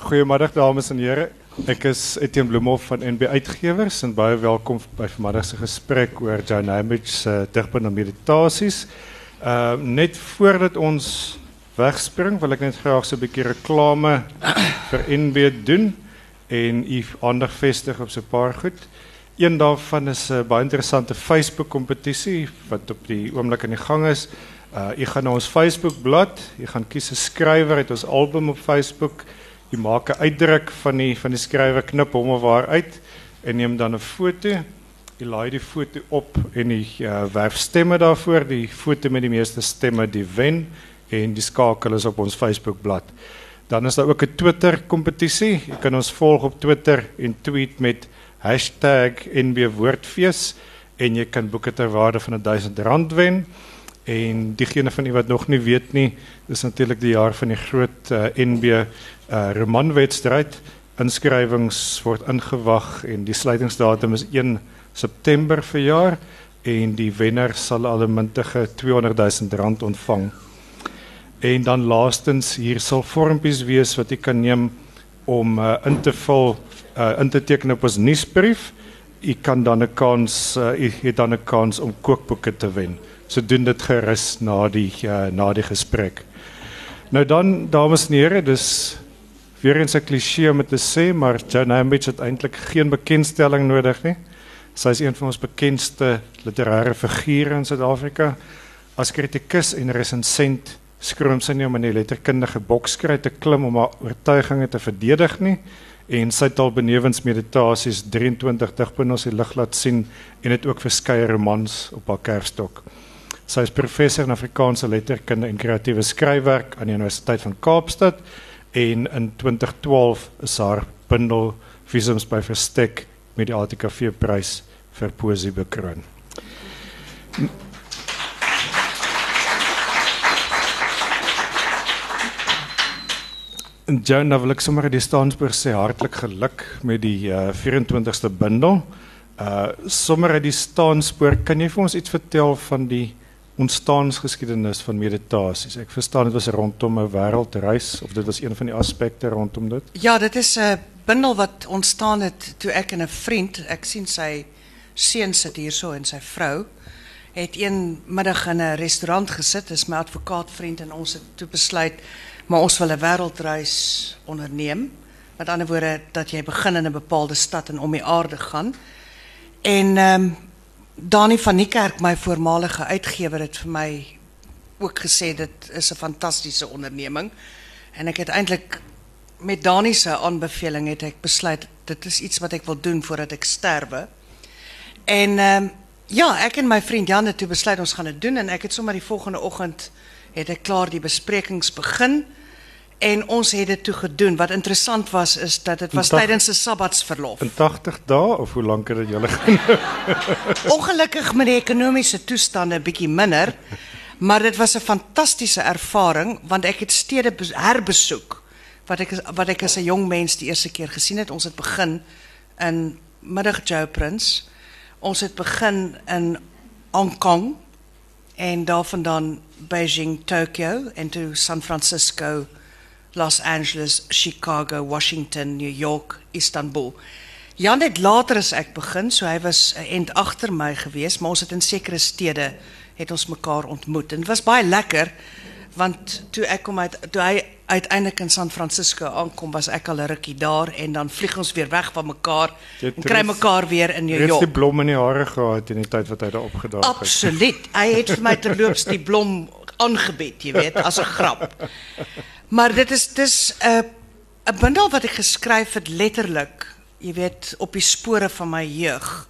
Goedemiddag dames en heren. Ik is Etienne Bloemhoff van NB Uitgewers en baie welkom bij vanmiddag se gesprek oor John Hamish se digpunt en meditasies. Uh net voordat ons wegspring, wil ek net graag so 'n reklame vir NB doen en u aandag vestig op so paar goed. Een daarvan is 'n baie interessante Facebook kompetisie wat op die oomblik aan die gang is. Uh jy gaan na ons Facebook bladsy, jy gaan kies 'n skrywer uit ons album op Facebook. Jy maak 'n uitdruk van die van die skrywer, knip hom of haar uit en neem dan 'n foto. Jy laai die foto op en jy uh, werf stemme daarvoor. Die foto met die meeste stemme die wen en die skakel is op ons Facebook bladsy. Dan is daar ook 'n Twitter kompetisie. Jy kan ons volg op Twitter en tweet met #NBWoordfees en jy kan boeke ter waarde van R1000 wen. En diegene van u wat nog niet weet nie, is natuurlijk de jaar van die groot uh, NB uh, romanwedstrijd. Inskrywings word ingewag en die sluitingsdatum is 1 September verjaar en die wenner sal al 'n muntige 200 000 rand ontvang. En dan laastens hier sal vormpies wees wat jy kan neem om uh, in te vul uh, in te teken op ons nuusbrief. Jy kan dan 'n kans uh, jy het dan 'n kans om kookboeke te wen. So doen dit gerus na die uh, na die gesprek. Nou dan dames en here, dis weer eens 'n kliseë om te sê, maar Joan Hambidge het eintlik geen bekendstelling nodig nie. Sy is een van ons bekendste literêre figure in Suid-Afrika. As kritikus en resensent skroom sy nie om in die letterkundige bokskry te klim om haar oortuigings te verdedig nie en sy het al benewens meditasies 23 digpunte die lig laat sien en het ook verskeie romans op haar kerfstok. Sy is professor in Afrikaanse letterkunde en kreatiewe skryfwerk aan die Universiteit van Kaapstad en in 2012 is haar bundel Visums by Verstek met die ATKV prys vir poesie bekroon. En Joan, nou wil ek sommer die Staansburg sê hartlik geluk met die uh, 24ste bundel. Uh sommer uit die Staanspoor, kan jy vir ons iets vertel van die ontstaansgeskiedenis van meditasies? Ek verstaan dit was rondom 'n wêreldreis of dit was een van die aspekte rondom dit. Ja, dit is 'n bundel wat ontstaan het toe ek en 'n vriend, ek sien sy seun sit hierso en sy vrou het een middag in 'n restaurant gesit, dis my advokaatvriend en ons het toe besluit maar ons wil 'n wêreldreis onderneem. Met ander woorde dat jy begin in 'n bepaalde stad en om die aarde gaan. En ehm Dani van Niekerk, my voormalige uitgewer het vir my ook gesê dit is 'n fantastiese onderneming. En ek het eintlik met Dani se aanbeveling het ek besluit dit is iets wat ek wil doen voordat ek sterwe. En um, ja, ek en my vriend Jan het besluit ons gaan dit doen en ek het sommer die volgende oggend het ek klaar die besprekings begin. En ons het dit toe gedoen. Wat interessant was is dat dit was tydens 'n sabbatsverlof. In 80 dae of hoe lank het dit julle geneem? Ongelukkig met die ekonomiese toestande bietjie minder, maar dit was 'n fantastiese ervaring want ek het stede herbesoek wat ek wat ek as 'n jong mens die eerste keer gesien het. Ons het begin in Middag Joe Prince. Ons het begin in Hong Kong en daarvandaan Beijing, Tokyo en toe San Francisco. Los Angeles, Chicago, Washington, New York, Istanbul. Jan het later as ek begin, so hy was end agter my gewees, maar ons het in sekere stede het ons mekaar ontmoet en dit was baie lekker want toe ek kom uit toe hy uiteindelik in San Francisco aankom was ek al 'n rukkie daar en dan vlieg ons weer weg van mekaar en kry mekaar weer in New York. Het die blom in die hare gehad in die tyd wat hy daar opgedaag het? Absoluut. Hy het vir my terloops die blom aangebied, jy weet, as 'n grap. Maar dit is 'n uh, 'n bundel wat ek geskryf het letterlik, jy weet, op die spore van my jeug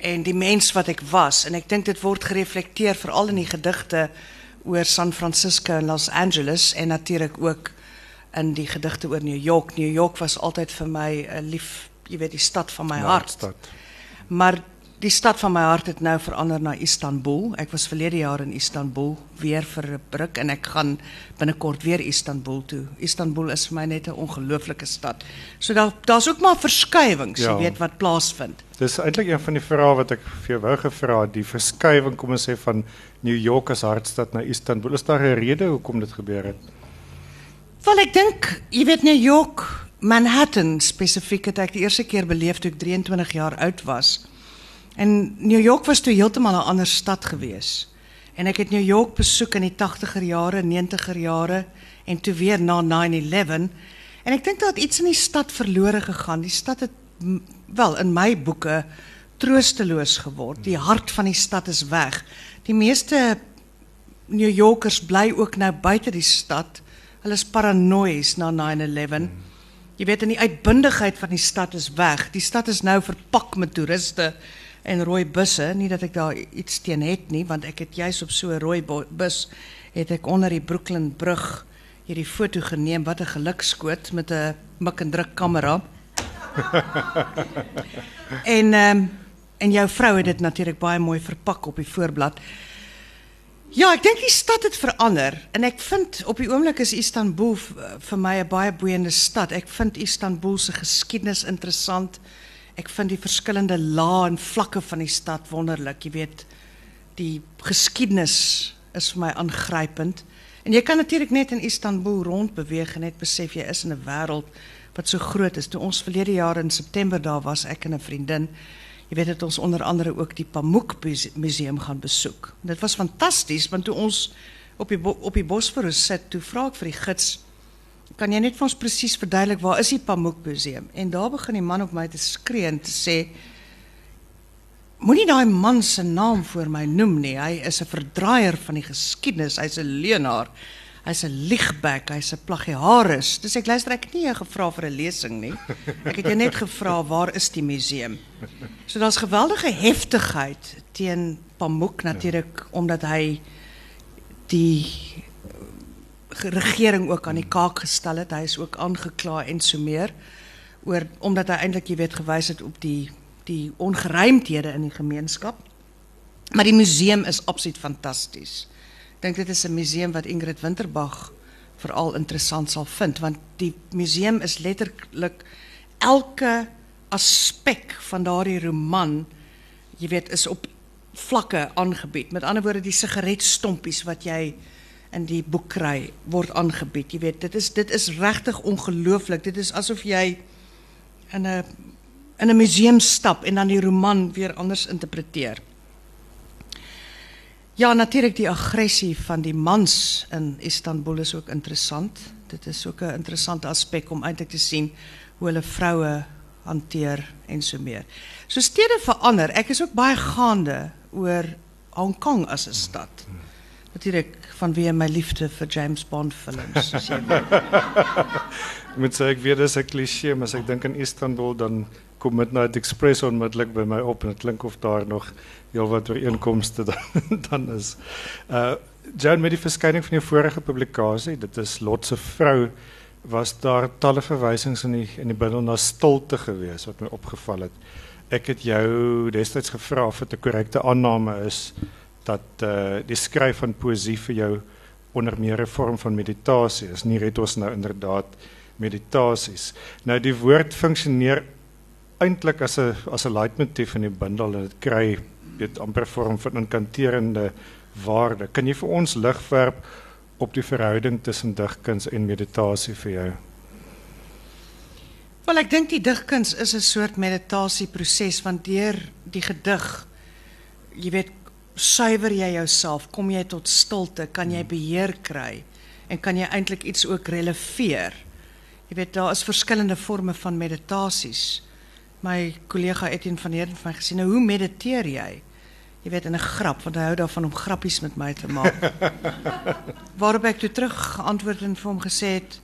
en die mens wat ek was en ek dink dit word gereflekteer veral in die gedigte oor San Francisco en Los Angeles en natuurlik ook in die gedigte oor New York. New York was altyd vir my 'n lief, jy weet, die stad van my hart. Maar die stad van my hart het nou verander na Istanbul. Ek was verlede jaar in Istanbul weer vir 'n bruk en ek gaan binnekort weer Istanbul toe. Istanbul is vir my net 'n ongelooflike stad. So daar daar's ook maar verskywings, ja. jy weet wat plaasvind. Dis eintlik een van die vrae wat ek vir jou wou gevra het, die verskywing kom ons sê van New York as hartstad na Istanbul. Is daar 'n rede hoekom dit gebeur het? Wel ek dink, jy weet New York Manhattan spesifiek het ek die eerste keer beleef toe ek 23 jaar oud was. En New York was toe heeltemal 'n ander stad gewees. En ek het New York besoek in die 80er jare, 90er jare en toe weer na 9/11 en ek dink dat iets in die stad verlore gegaan. Die stad het wel in my boeke troosteloos geword. Die hart van die stad is weg. Die meeste New Yorkers bly ook nou buite die stad. Hulle is paranoïes na 9/11. Jy weet in die uitbundigheid van die stad is weg. Die stad is nou verpak met toeriste en rooi busse. Nie dat ek daar iets teen het nie, want ek het juis op so 'n rooi bus het ek onder die Brooklyn brug hierdie foto geneem. Wat 'n gelukskoot met 'n mik en druk kamera. en ehm um, en jou vrou het dit natuurlik baie mooi verpak op die voorblad. Ja, ek dink die stad het verander en ek vind op die oomblik is Istanbul vir my 'n baie boeiende stad. Ek vind Istanbul se geskiedenis interessant. Ek vind die verskillende lae en vlakke van die stad wonderlik. Jy weet, die geskiedenis is vir my aangrypend. En jy kan natuurlik net in Istanbul rondbeweeg en net besef jy is in 'n wêreld wat so groot is. Toe ons verlede jaar in September daar was, ek en 'n vriendin, jy weet dat ons onder andere ook die Pamuk museum gaan besoek. Dit was fantasties want toe ons op die op die Bosforus sit, toe vra ek vir die gids, kan jy net vir ons presies verduidelik waar is die Pamuk museum? En daar begin die man op my te skree en te sê Moenie daai man se naam voor my noem nie. Hy is 'n verdraaier van die geskiedenis. Hy's 'n leenaar. Hy's 'n liegbek, hy's 'n plagiaris. Dis ek luister ek nie gevra vir 'n lesing nie. Ek het jou net gevra waar is die museum? So daar's geweldige heftigheid teen Pamuk natuurlik omdat hy die regering ook aan die kaak gestel het. Hy is ook aangekla en so meer oor omdat hy eintlik jy weet gewys het op die die ongeruimdhede in die gemeenskap. Maar die museum is absoluut fantasties dink dit is 'n museum wat Ingrid Winterbag veral interessant sal vind want die museum is letterlik elke aspek van daardie roman jy weet is op vlakke aangebied. Met ander woorde die sigaretstompies wat jy in die boek kry word aangebied. Jy weet dit is dit is regtig ongelooflik. Dit is asof jy in 'n in 'n museum stap en dan die roman weer anders interpreteer. Ja, natuurlijk die agressie van die mans in Istanbul is ook interessant. Dit is ook 'n interessante aspek om eintlik te sien hoe hulle vroue hanteer en so meer. So stede verander. Ek is ook baie gaande oor Hong Kong as 'n stad. Natuurlik vanweë my liefde vir James Bond films, moet sê ek weet dis 'n kliseë, maar as ek dink aan Istanbul dan kom Midnight Express onmiddellik by my op en dit klink of daar nog heel wat ooreenkomste dan dan is. Uh met die verskyning van die vorige publikasie, dit is Lot se vrou, was daar talle verwysings in die in die bundel na stilte gewees wat my opgeval het. Ek het jou destyds gevra of dit 'n korrekte aanname is dat uh die skryf van poësie vir jou onder meer 'n vorm van meditasie is. Nie red ons nou inderdaad meditasies. Nou die woord funksioneer eintlik as 'n as 'n leitmotief in die bundel en dit kry weet amper vorm van inkanterende waarde. Kan jy vir ons lig werp op die verhouding tussen digkuns en meditasie vir jou? Wel ek dink die digkuns is 'n soort meditasieproses want deur die gedig jy weet suiwer jy jouself, kom jy tot stilte, kan jy beheer kry en kan jy eintlik iets ook releveer. Jy weet daar is verskillende forme van meditasies my collega Etienne van Heerden van my gesê, nou hoe mediteer jy? Jy weet in 'n grap, want hy hou daarvan om grappies met my te maak. Waarop ek toe terug geantwoord en vir hom gesê het,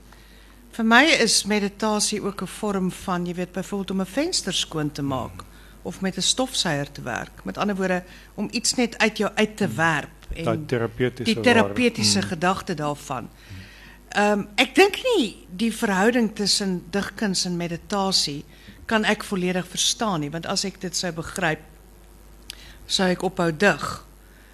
vir my is meditasie ook 'n vorm van, jy weet, byvoorbeeld om 'n venster skoon te maak of met 'n stofsuier te werk. Met ander woorde, om iets net uit jou uit te werp en die terapeutiese die terapeutiese hmm. gedagte daarvan. Ehm um, ek dink nie die verhouding tussen digkuns en meditasie kan ek volledig verstaan nie, want as ek dit sou begryp, sou ek ophou dig.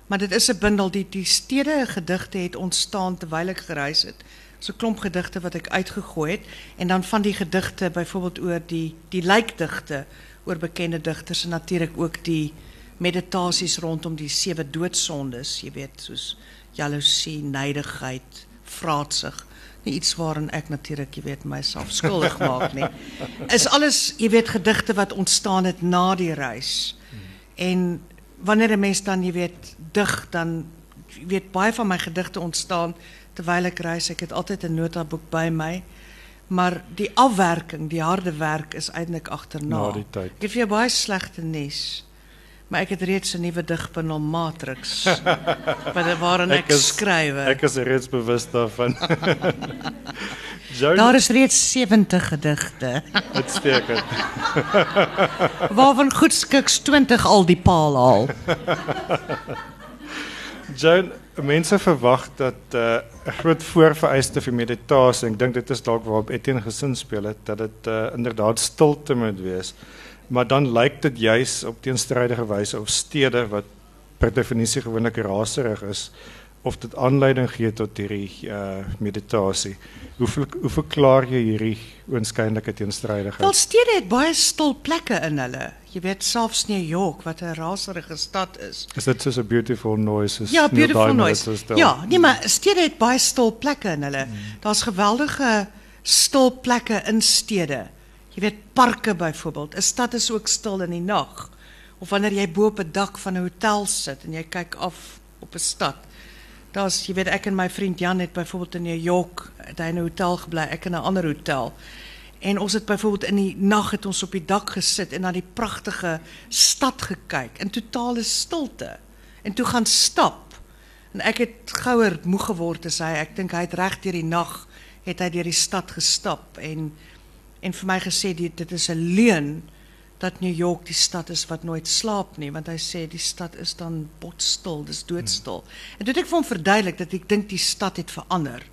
Maar dit is 'n bundel die die stede gedigte het ontstaan terwyl ek gereis het. So klomp gedigte wat ek uitgegooi het en dan van die gedigte byvoorbeeld oor die die lijkdigte oor bekende digters en natuurlik ook die meditasies rondom die sewe doodsondes, jy weet, soos jaloesie, neidigheid, vraatsig. nie iets waarin ek natuurlik, jy weet, myself skuldig maak nie. Is alles, jy weet, gedigte wat ontstaan het na die reis. En wanneer 'n mens dan, jy weet, dig dan jy weet baie van my gedigte ontstaan terwyl ek reis. Ek het altyd 'n notaboek by my. Maar die afwerking, die harde werk is eintlik agterna. Na die tyd. Ek het vir jou baie slegte nuus. Maar ek het reeds 'n nuwe digbundel Matrix wat waarin ek, Ek skrywe. Ek is reeds bewus daarvan. Joan, Daar is reeds 70 gedigte. uitstekend. Waarvan goedskiks 20 al die paal haal. Joan, mense verwag dat uh, 'n groot voorvereiste vir meditasie, ek dink dit is dalk waarop Etienne gesin speel het, dat dit uh, inderdaad stilte moet wees. Maar dan lyk dit juis op teenstrydige wyse of stede wat per definisie gewoonlik raserig is of dit aanleiding gee tot hierdie uh, meditasie. Hoe hoe verklaar jy hierdie oënskynlike teenstrydigheid? Wel stede het baie stil plekke in hulle. Jy weet selfs New York wat 'n raserige stad is. Is dit soos 'n beautiful noise? Ja, beautiful noise. Ja, nee maar stede het baie stil plekke in hulle. Mm. Daar's geweldige stil plekke in stede. Jy weet parke byvoorbeeld. 'n Stad is ook stil in die nag. Of wanneer jy bo op 'n dak van 'n hotel sit en jy kyk af op 'n stad. Daar's jy weet ek en my vriend Jan het byvoorbeeld in New York in 'n hotel gebly, ek in 'n ander hotel. En ons het byvoorbeeld in die nag het ons op die dak gesit en na die pragtige stad gekyk in totale stilte. En toe gaan stap. En ek het gouer moeg geword as hy. Ek dink hy het reg deur die nag het hy deur die stad gestap en en vir my gesê dit dit is 'n leuen dat New York die stad is wat nooit slaap nie want hy sê die stad is dan botstil, dis doodstil. En toe het ek vir hom verduidelik dat ek dink die stad het verander.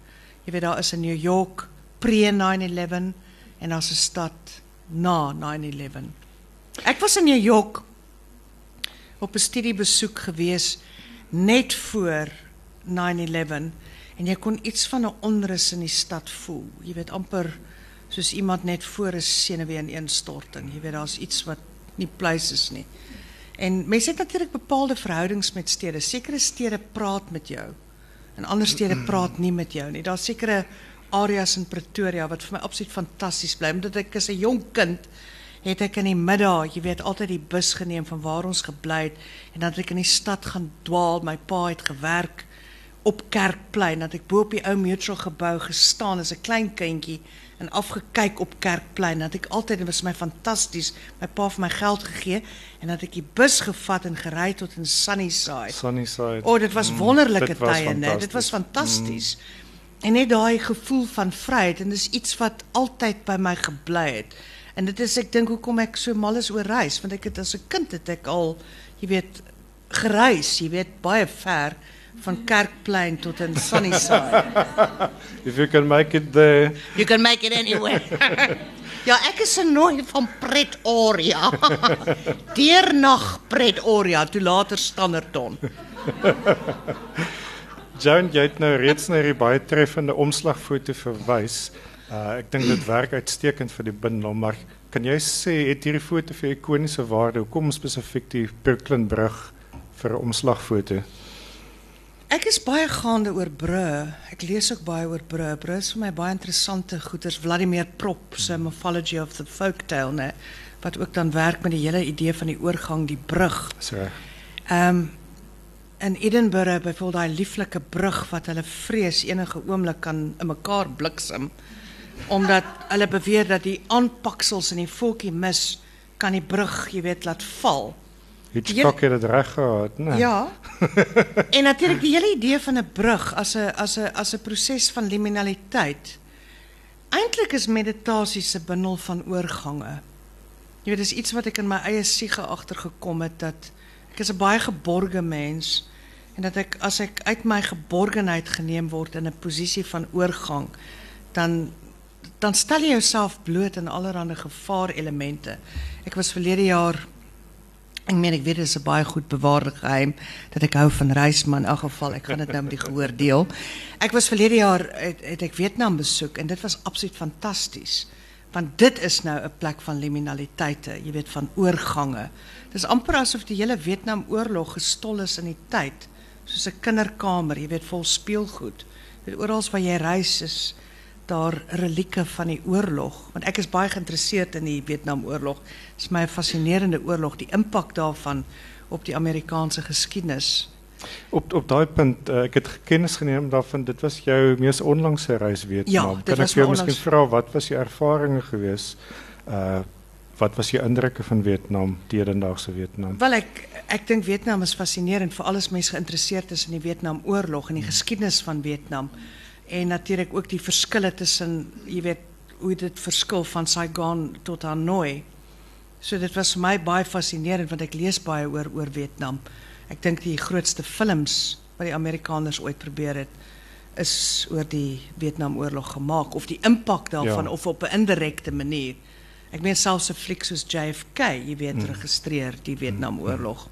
Jy weet daar is 'n New York pre 9/11 en daar's 'n stad na 9/11. Ek was in New York op 'n studiebesoek gewees net voor 9/11 en jy kon iets van 'n onrus in die stad voel. Jy weet amper soos iemand net voor 'n senuweeineenstorting. Jy weet daar's iets wat nie pleis is nie. En mense het natuurlik bepaalde verhoudings met stede. Sekere stede praat met jou en ander stede praat nie met jou nie. Daar's sekere areas in Pretoria wat vir my absoluut fantasties bly omdat ek as 'n jong kind het ek in die middag, jy weet, altyd die bus geneem van waar ons gebly het en dan het ek in die stad gaan dwaal. My pa het gewerk op Kerkplein dat ek bo op die ou Mutual gebou gestaan as 'n klein kindjie en afgekyk op Kerkplein dat ek altyd dit was my fantasties my pa het my geld gegee en dat ek die bus gevat en gery tot in Sunnyside Sunnyside. O, dit was wonderlike dit was tye, né? Dit was fantasties. fantasties. En net daai gevoel van vryheid en dis iets wat altyd by my gebly het. En dit is ek dink hoekom ek so mal is oor reis, want ek het as 'n kind het ek al, jy weet, gereis, jy weet, baie ver van Kerkplein tot in Sunnyside. If you can make it there. You can make it anywhere. ja, ek is 'n nooi van Pretoria. Deernag Pretoria, toe later Standerton. Joan, jy het nou reeds na hierdie baie treffende omslagfoto verwys. Uh ek dink dit werk uitstekend vir die bindel, maar kan jy sê het hierdie foto vir ikoniese waarde? Hoekom spesifiek die Brooklyn brug vir 'n omslagfoto? Ek is baie gaande oor brûe. Ek lees ook baie oor brûe. Brûe is vir my baie interessante goeters. Vladimir Prop se Mythology of the Folktale, né, wat ook dan werk met die hele idee van die oorgang, die brug. Reg. Ehm um, in Edinburgh byvoorbeeld daai lieflike brug wat hulle vrees enige oomblik kan in mekaar bliksem omdat hulle beweer dat die aanpaksels in die voetjie mis kan die brug, jy weet, laat val. Hitchcock het dit reg gehad, né? Ja. en natuurlik die hele idee van 'n brug as 'n as 'n as 'n proses van liminaliteit. Eintlik is meditasie se bundel van oorgange. Jy weet dis iets wat ek in my eie siege agtergekom het dat ek is 'n baie geborge mens en dat ek as ek uit my geborgenheid geneem word in 'n posisie van oorgang dan dan stel jy jouself bloot aan allerlei gevaarelemente. Ek was verlede jaar Ek meen ek weet dit is 'n baie goed bewaarde geheim dat ek hou van reis maar in elk geval ek gaan dit nou met die gehoor deel. Ek was verlede jaar het, het ek Vietnam besoek en dit was absoluut fantasties. Want dit is nou 'n plek van liminaliteite, jy weet van oorgange. Dis amper asof die hele Vietnam oorlog gestol is in die tyd, soos 'n kinderkamer, jy weet vol speelgoed. Dit oral waar jy reis is daar relieke van die oorlog, want ek is baie geïnteresseerd in die Vietnamoorlog. Dit is my 'n fascinerende oorlog, die impak daarvan op die Amerikaanse geskiedenis. Op op daai punt, uh, ek het kennis geneem daarvan dit was jou mees onlangse reis Vietnam. Ja, dit kan ek jou my miskien onlangs- vra wat was je ervarings geweest? Uh wat was je indrukke van Vietnam, die hedendaagse Vietnam? Wel ek dink Vietnam is fascinerend vir alles mense geïnteresseerd is in die Vietnamoorlog en die geskiedenis van Vietnam. En natuurlik ook die verskille tussen, jy weet, hoe dit verskil van Saigon tot Hanoi. So dit was vir my baie fascinerend want ek lees baie oor oor Vietnam. Ek dink die grootste films wat die Amerikaners ooit probeer het is oor die Vietnamoorlog gemaak of die impak daarvan Ja. of op 'n indirekte manier. Ek meen selfs 'n fliek soos JFK, jy weet, registreer die Vietnamoorlog.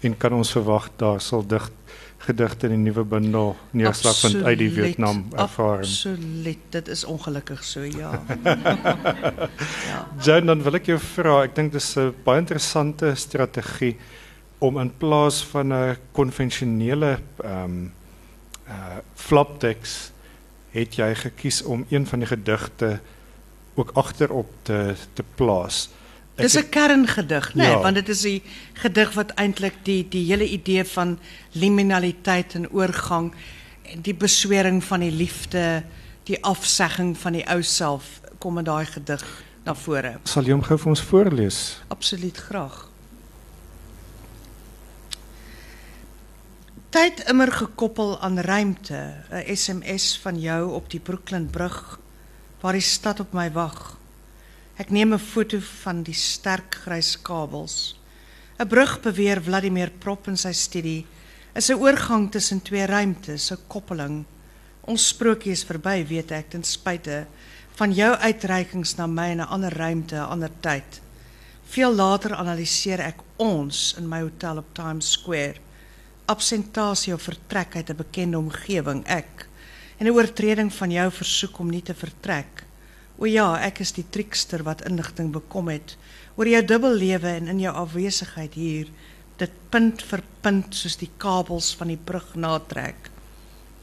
En kan ons verwag daar sal dig gedigte in die nuwe bundel neerslag vind uit die Vietnam ervaring? Absoluut, dit is ongelukkig so, ja. ja. Joan, dan wil ek jou vra, ek dink dis 'n baie interessante strategie om in plaas van 'n konvensionele ehm um, uh flapteks het jy gekies om een van die gedigte ook agterop te te plaas. Ek Dis 'n kerngedig, né? Nee, Ja. Want dit is die gedig wat eintlik die die hele idee van liminaliteit en oorgang die beswering van die liefde, die afsegging van die ou self kom in daai gedig na vore. sal jy hom gou vir ons voorlees? Absoluut graag. Tyd immer gekoppel aan ruimte, 'n SMS van jou op die Brooklyn brug waar die stad op my wag. Ek neem 'n foto van die sterk grys kabels. 'n Brug beweer Vladimir Prop in sy studie is 'n oorgang tussen twee ruimtes, 'n koppeling. Ons sprokie is verby, weet ek, ten spyte van jou uitreikings na my in 'n ander ruimte, 'n ander tyd. Veel later analiseer ek ons in my hotel op Times Square. Absentasie of vertrek uit 'n bekende omgewing, ek. En 'n oortreding van jou versoek om nie te vertrek. O ja, ek is die triekster wat inligting bekom het oor jou dubbellewe en in jou afwesigheid hier, dit punt vir punt soos die kabels van die brug natrek.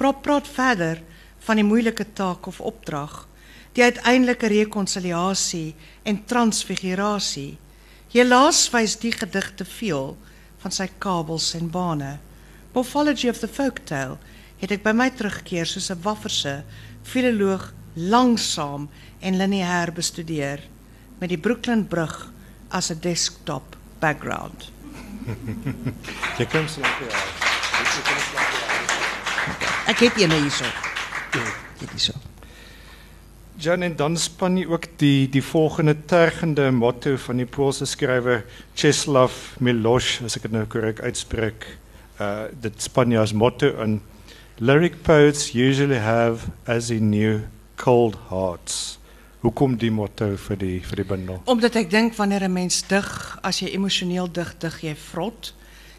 Praat praat verder van die moeilike taak of opdrag, die uiteindelike rekonsiliasie en transfigurasie. Helaas wys die gedig te veel van sy kabels en bane. Morphology of the Folktale het ek by my terugkeer soos 'n wafferse filoloog langsaam en lineêr bestudeer met die Brooklyn brug as 'n desktop background. Jy kan so lank ja. Ek het een hierso. Dit is so. Jan en dan span jy ook die die volgende tergende motto van die Poolse skrywer Czeslaw Milosz, as ek dit nou korrek uitspreek. Uh dit span jy as motto in lyric poets usually have as he knew cold hearts. Hoekom die motto vir die vir die bundel? Omdat ek dink wanneer 'n mens dig, as jy emosioneel dig, dig jy vrot.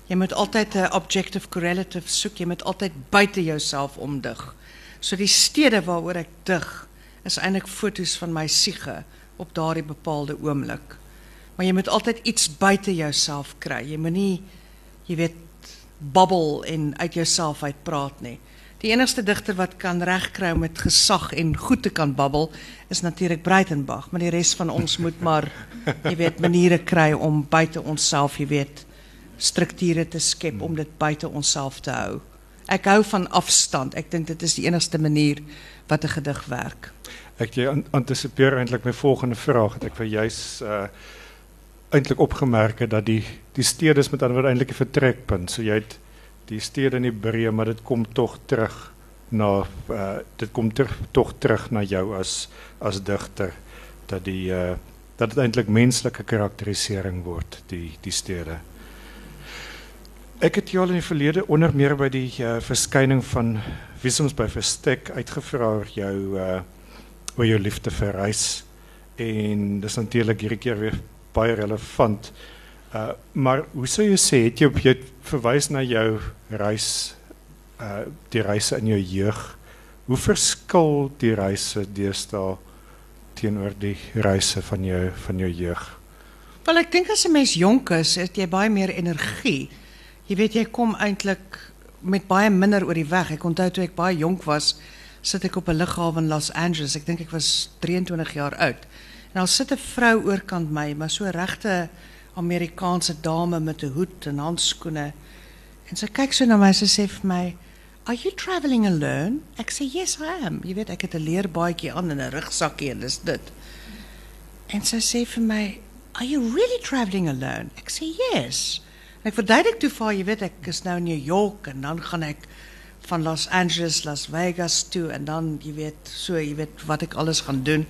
Jy moet altyd 'n objective correlative soek. Jy moet altyd buite jouself omdig. So die stede waaroor ek dig is eintlik fotos van my siege op daardie bepaalde oomblik. Maar jy moet altyd iets buite jouself kry. Jy moenie jy weet babbel en uit jouself uit praat nie. Die enigste digter wat kan regkry om met gesag en goed te kan babbel is natuurlik Breitenberg, maar die res van ons moet maar jy weet maniere kry om buite onsself, jy weet, strukture te skep om dit buite onsself te hou. Ek hou van afstand. Ek dink dit is die enigste manier wat 'n gedig werk. Ek jy an- antisipeer eintlik my volgende vraag. Het ek vir juis uh eintlik opgemerk het dat die die is met ander woorde eintlik 'n vertrekpunt. So jy het die stede in die breë, maar dit kom tog terug na uh dit kom terug tog terug na jou as as digter dat die uh dat dit eintlik menslike karakterisering word die die stede. Ek het jou al in die verlede onder meer by die uh, verskyning van Wiesoms by Verstek uitgevra oor jou uh oor jou liefde vir reis en dis natuurlik hierdie keer weer baie relevant. Uh maar hoe sou jy sê het jy het verwys jou reis uh die reise in jou jeug. Hoe verskil die reise deesdae teenoor die reise van jou van jou jeug? Wel ek dink as 'n mens jonk is, het jy baie meer energie. Jy weet jy kom eintlik met baie minder oor die weg. Ek onthou toe ek jonk was, sit ek op 'n lughawe in Los Angeles. Ek dink ek was 23 jaar oud. En daar sit 'n vrou oorkant my, maar so regte Amerikaanse dame met 'n hoed en handskoene. En sy kyk so na my en sê vir my, "Are you travelling alone?" Ek sê, "Yes, I am." Jy weet, ek het 'n leerbaadjie aan en 'n rugsakkie en dis dit. En sy sê vir my, "Are you really travelling alone?" Ek sê, "Yes." En ek verduidelik toe vir jy weet, ek is nou in New York en dan gaan ek van Los Angeles, Las Vegas toe en dan jy weet, so jy weet wat ek alles gaan doen.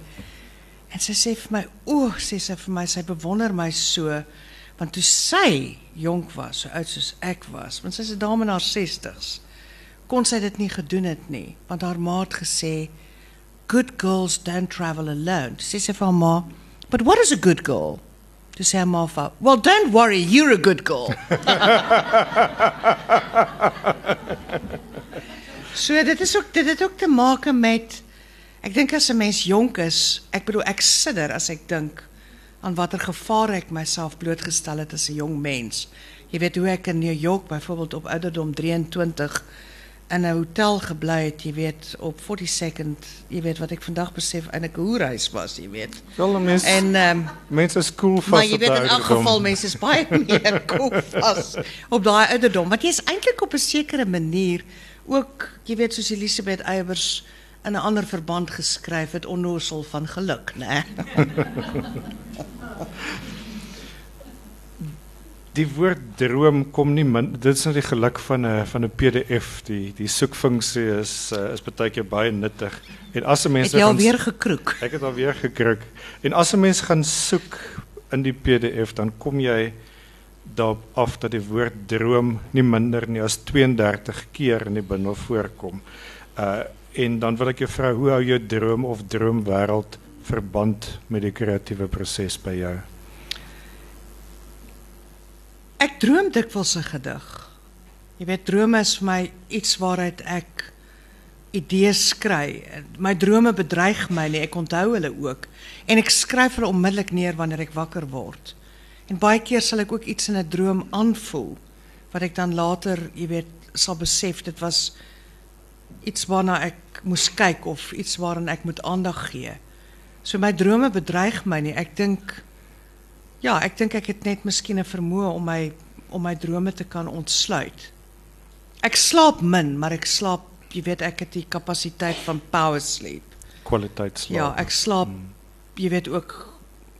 En sy sê vir my, "O," sê sy vir my, sy bewonder my so want toe sy jonk was, so oud soos ek was, want sy's 'n dame in haar 60's, kon sy dit nie gedoen het nie, want haar ma het gesê, "Good girls don't travel alone." Toe Sê sy vir haar ma, "But what is a good girl?" Toe sê haar ma vir, haar, "Well, don't worry, you're a good girl." so dit is ook dit het ook te maak met ek dink as 'n mens jonk is, ek bedoel ek sidder as ek dink aan watter gevare ek myself blootgestel het as 'n jong mens. Jy weet hoe ek in New York byvoorbeeld op ouderdom 23 in 'n hotel gebly het, jy weet op 42nd, jy weet wat ek vandag besef eintlik 'n hoerhuis was, jy weet. Wel, En ehm mense is cool vas maar jy op weet in elk geval mense is baie meer koop vas op daai ouderdom. Want jy's eintlik op 'n sekere manier ook, jy weet soos Elisabeth Eybers in 'n ander verband geskryf het onnosel van geluk, né? Die woord droom kom nie min dit is nou die geluk van 'n van 'n PDF. Die die soekfunksie is uh, is baie keer baie nuttig. En as 'n mens Het jy alweer gekroek? Ek het alweer gekruk. En as 'n mens gaan soek in die PDF, dan kom jy daarop af dat die woord droom nie minder nie as 32 keer in die bundel voorkom. Uh en dan wil ek jou vra hoe hou jou droom of droomwêreld verband met die kreatiewe proses by jou? Ek droom dikwels 'n gedig. Jy weet drome is vir my iets waaruit ek idees kry. My drome bedreig my nie, ek onthou ook en ek skryf hulle onmiddellik neer wanneer ek wakker word. En baie keer sal ek ook iets in 'n droom aanvoel wat ek dan later, jy weet, sal besef dit was iets waarna ek moes kyk of iets waaraan ek moet aandag gee. So my drome bedreig my nie. Ek dink ja, ek dink ek het net miskien 'n vermoë om my om my drome te kan ontsluit. Ek slaap min, maar ek slaap, jy weet, ek het die kapasiteit van power sleep. Kwaliteit slaap. Ja, ek slaap jy weet ook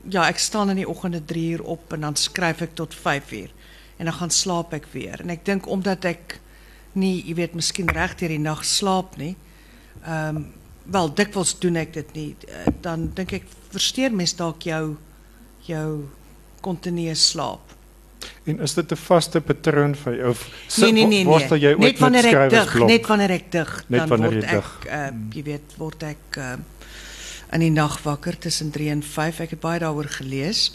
ja, ek staan in die oggende 3 uur op en dan skryf ek tot 5 uur en dan gaan slaap ek weer. En ek dink omdat ek nie, jy weet, miskien reg deur die nag slaap nie. Ehm um, wel dikwels doen ek dit nie. eh, Dan dink ek versteur mens dalk jou jou kontinue slaap. En is dit 'n vaste patroon vir jou of Nee nee nee nee. worstel jy ooit Net wanneer met ek skrywersblok? net wanneer ek dig, Net dan word ek uh, jy weet word ek uh, in die nag wakker tussen 3 en 5. Ek het baie daaroor gelees.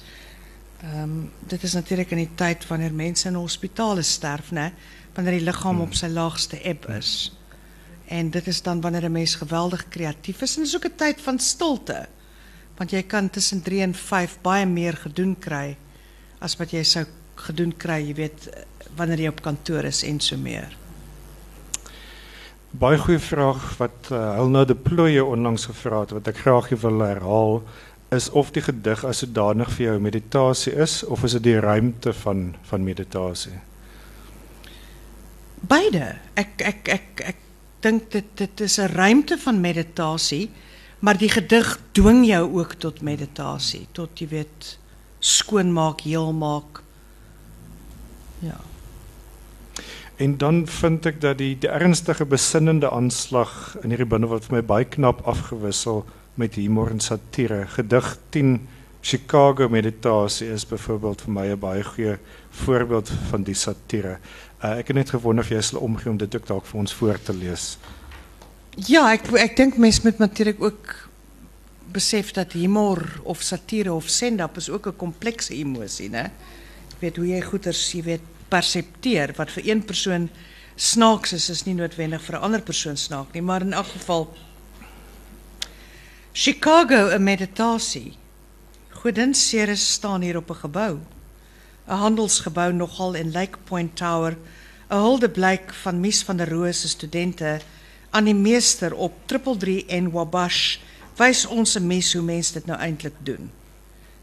Ehm um, dit is natuurlik in die tyd wanneer mense in hospitale sterf, né? Wanneer die liggaam op sy laagste eb is. En dit is dan wanneer 'n mens geweldig kreatief is en dis ook 'n tyd van stilte. Want jy kan tussen 3 en 5 baie meer gedoen kry as wat jy sou gedoen kry, jy weet, wanneer jy op kantoor is en so meer. Baie goeie vraag wat uh, Helena de Plooie onlangs gevra het wat ek graag wil herhaal is of die gedig as sodanig vir jou meditasie is of is dit die ruimte van van meditasie? Beide. Ek ek ek ek dink dit dit is 'n ruimte van meditasie, maar die gedig dwing jou ook tot meditasie, tot jy weet skoonmaak, heel maak. Ja. En dan vind ek dat die die ernstige besinnende aanslag in hierdie bundel wat vir my baie knap afgewissel met humor en satire. Gedig 10 Chicago meditasie is byvoorbeeld vir my 'n baie goeie voorbeeld van die satire. Uh, ek het net gewonder of jy sal omgee om dit ook dalk ons voor te lees. Ja, ek ek dink mense moet natuurlik ook besef dat humor of satire of send-up is ook 'n komplekse emosie, né? Jy weet hoe jy goeters, jy weet, wat vir een persoon snaaks is, is nie noodwendig vir 'n ander persoon snaak maar in elk geval Chicago 'n meditasie. Godin Ceres staan hier op 'n gebou. 'n Handelsgebou nogal in Lake Point Tower. 'n Hulde blyk van Mies van der Roos se studente aan die meester op 333 en Wabash wys ons 'n mes hoe mense dit nou eintlik doen.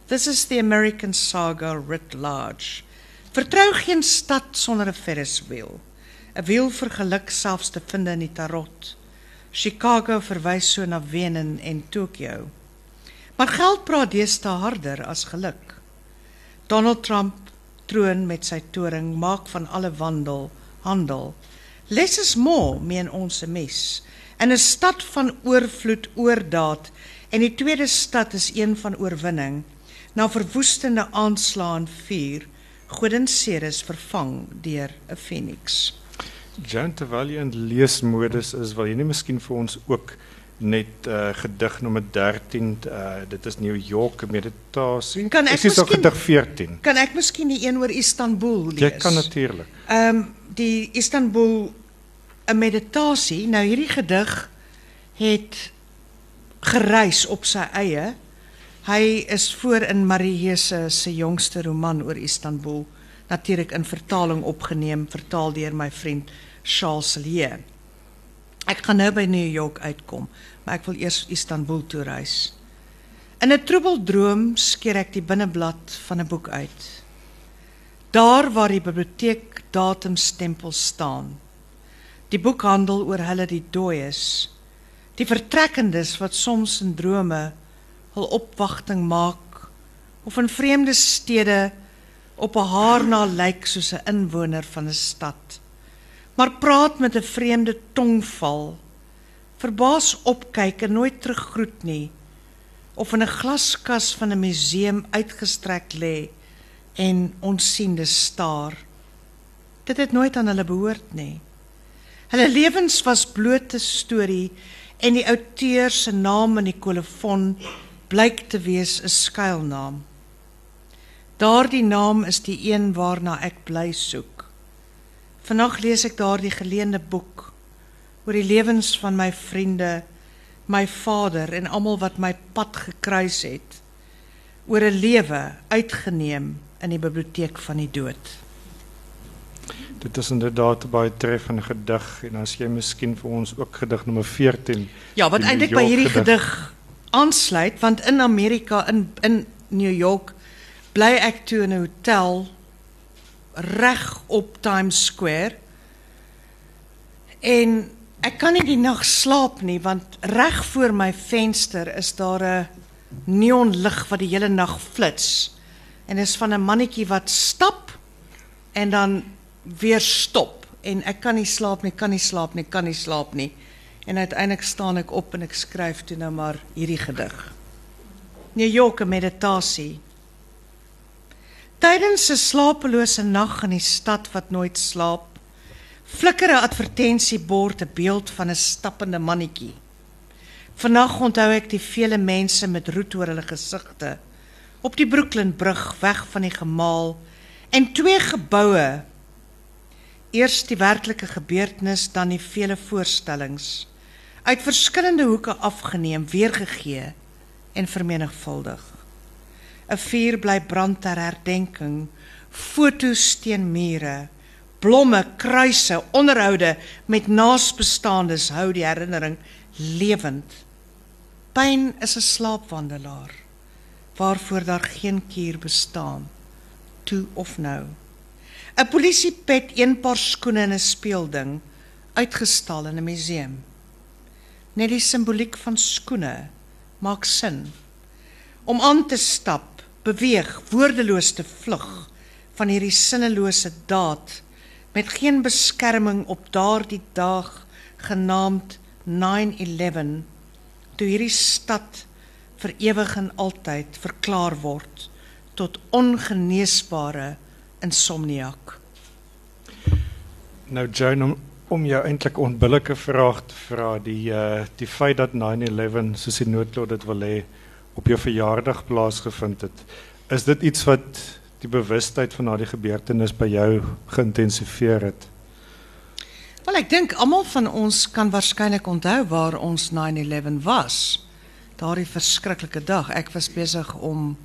This is the American saga writ large. Vertrou geen stad sonder 'n Ferris wheel. 'n Wiel vir geluk selfs te vind in die tarot. Chicago verwys so na Wenen en Tokio. Maar geld praat deesdae harder as geluk. Donald Trump troon met sy toring maak van alle wandel handel. Less is more, meen ons se mes. In 'n stad van oorvloed oordaad en die tweede stad is een van oorwinning. Na verwoestende aanslaan vuur, Godinseres vervang deur 'n Phoenix. Jan terwyl jy is, wil jy nie miskien vir ons ook net uh, gedig nommer 13 uh, dit is New York meditasie. Kan ek is miskien- gedig 14? Kan ek miskien die een oor Istanbul lees? Jy kan natuurlik. Ehm die Istanbul 'n meditasie. Nou hierdie gedig het gereis op sy eie. Hy is voor in Marie se se jongste roman oor Istanbul natuurlik in vertaling opgeneem, vertaal deur my vriend Charles Lee. Ek gaan nou by New York uitkom, maar ek wil eers Istanbul toe reis. In 'n troebel droom skeer ek die binneblad van 'n boek uit. Daar waar die biblioteek datumstempel staan. Die boek handel oor hulle die dooies, die vertrekkendes wat soms in drome hul opwagting maak of in vreemde stede op 'n haar na lyk soos 'n inwoner van 'n stad. Maar praat met 'n vreemde tongval. Verbaas opkyk en nooit teruggroet nie of in 'n glaskas van 'n museum uitgestrek lê en onsiende staar. Dit het nooit aan hulle behoort nie. Hulle lewens was blote storie en die outeur se naam in die kolofon blyk te wees 'n skuilnaam. Daardie naam is die een waarna ek bly soek. Vanaand lees ek daardie geleende boek oor die lewens van my vriende, my vader en almal wat my pad gekruis het. Oor 'n lewe uitgeneem in die biblioteek van die dood. Dit is inderdaad 'n baie treffende gedig en as jy miskien vir ons ook gedig nommer 14. Ja, wat eintlik by hierdie gedig. gedig aansluit want in Amerika in in New York bly ek toe in 'n hotel reg op Times Square. En ek kan nie die nag slaap nie want reg voor my venster is daar 'n neonlig wat die hele nag flits. En dit is van 'n mannetjie wat stap en dan weer stop en ek kan nie slaap nie, kan nie slaap nie, kan nie slaap nie. En uiteindelik staan ek op en ek skryf toe nou maar hierdie gedig. New York 'n meditasie. Tydens 'n slapelose nag in die stad wat nooit slaap, flikker 'n advertensiebord 'n beeld van 'n stappende mannetjie. Vannag onthou ek die vele mense met roet oor hulle gesigte op die Brooklyn brug weg van die gemaal en twee geboue Eers die werklike gebeurtenis, dan die vele voorstellings uit verskillende hoeke afgeneem, weergegee en vermenigvuldig. 'n Vuur bly brand ter herdenking, foto's teen mure, blomme, kruise, onderhoude met naasbestaandes hou die herinnering lewend. Pyn is 'n slaapwandelaar waarvoor daar geen kuur bestaan, toe of nou. 'n Polisiepet, een paar skoene en 'n speelding uitgestal in 'n museum. Net die simboliek van skoene maak sin. Om aan te stap, beweeg, woordeloos te vlug van hierdie sinnelose daad met geen beskerming op daardie dag genaamd 9/11 toe hierdie stad vir ewig en altyd verklaar word tot ongeneesbare insomniak. Nou Joan om om jou eintlik onbillike vraag te vra die uh die feit dat 9/11 soos die noodlot dit wil hê op jou verjaardag plaasgevind het. Is dit iets wat die bewustheid van daardie gebeurtenis by jou geïntensiveer het? Wel ek dink almal van ons kan waarskynlik onthou waar ons 9/11 was. Daardie verskriklike dag. Ek was besig om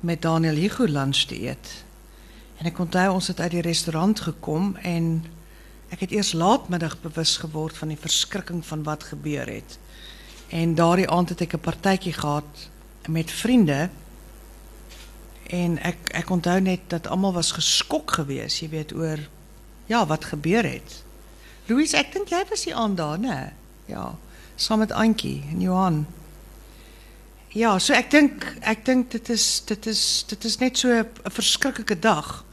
met Daniel Hugo lunch te eet. En ek onthou ons het uit die restaurant gekom en ek het eers laatmiddag bewus geword van die verskrikking van wat gebeur het. En daardie aand het ek 'n partytjie gehad met vriende en ek ek onthou net dat almal was geskok geweest, jy weet oor ja, wat gebeur het. Louis, ek dink jy was die aand daar, né? Ja, saam met Antjie en Johan. Ja, so ek dink ek dink dit is dit is dit is net so 'n verskriklike dag.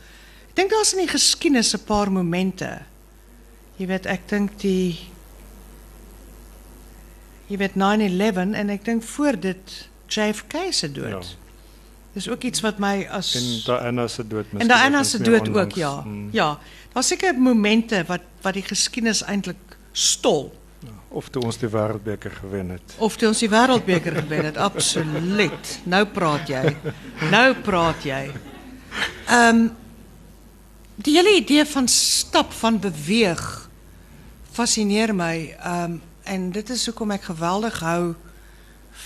Ek dink daar's in die geskiedenis 'n paar momente. Jy weet, ek dink die jy weet 9/11 en ek dink voor dit JFK se dood. Ja. Dis ook iets wat my as En Diana se dood en Diana se dood ook ja. Mm. Ja. Daar's seker momente wat wat die geskiedenis eintlik stol Of toe ons die wêreldbeker gewen het. of toe ons die wêreldbeker gewen het. Absoluut. Nou praat jy. Nou praat jy. Ehm die hele idee van stap van beweeg fascineer my. Ehm en dit is hoekom ek geweldig hou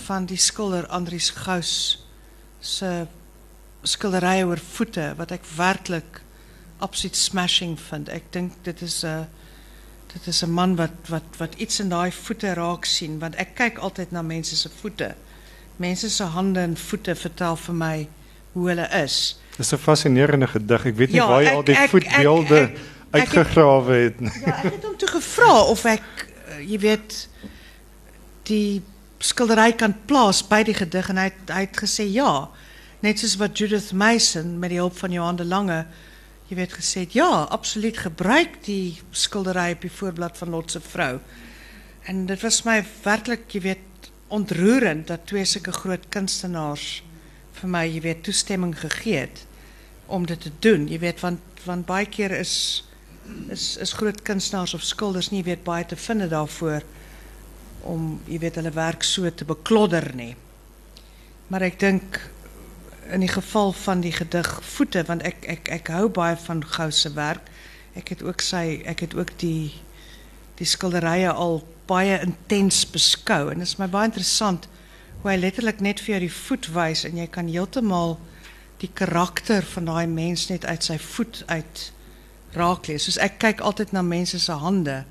van die skilder Andries Gous se skilderye oor voete wat ek werklik absoluut smashing vind. Ek dink dit is 'n dit is 'n man wat wat wat iets in daai voete raak sien want ek kyk altyd na mense se voete. Mense se hande en voete vertel vir my hoe hulle is. Dis 'n fascinerende gedig. Ek weet nie Ja, waar jy ek- al die voetbeelde ek het- uitgegrawe het nie. Ja, ek het hom toe gevra of ek jy weet die skildery kan plaas by die gedig en hy het gesê ja. Net soos wat Judith Mason met die hulp van Johan de Lange jy weet het ja, absoluut gebruik die skildery op die voorblad van Lot se vrou. En dit was my werklik, jy weet, ontroerend dat twee sulke groot kunstenaars vir my, jy weet, toestemming gegee het om dit te doen. Jy weet want want baie keer is is is groot kunstenaars of skilders nie weet baie te vind daarvoor om jy weet hulle werk so te beklodder nie. Maar ek dink in die geval van die gedig voete want ek ek ek hou baie van Gou se werk. Ek het ook sy ek het ook die die skilderye al baie intens beskou en dit is my baie interessant hoe hy letterlik net jou die voet wys en jy kan heeltemal die karakter van daai mens net uit sy voet uit raak lees. Soos ek kyk altyd na mense se hande.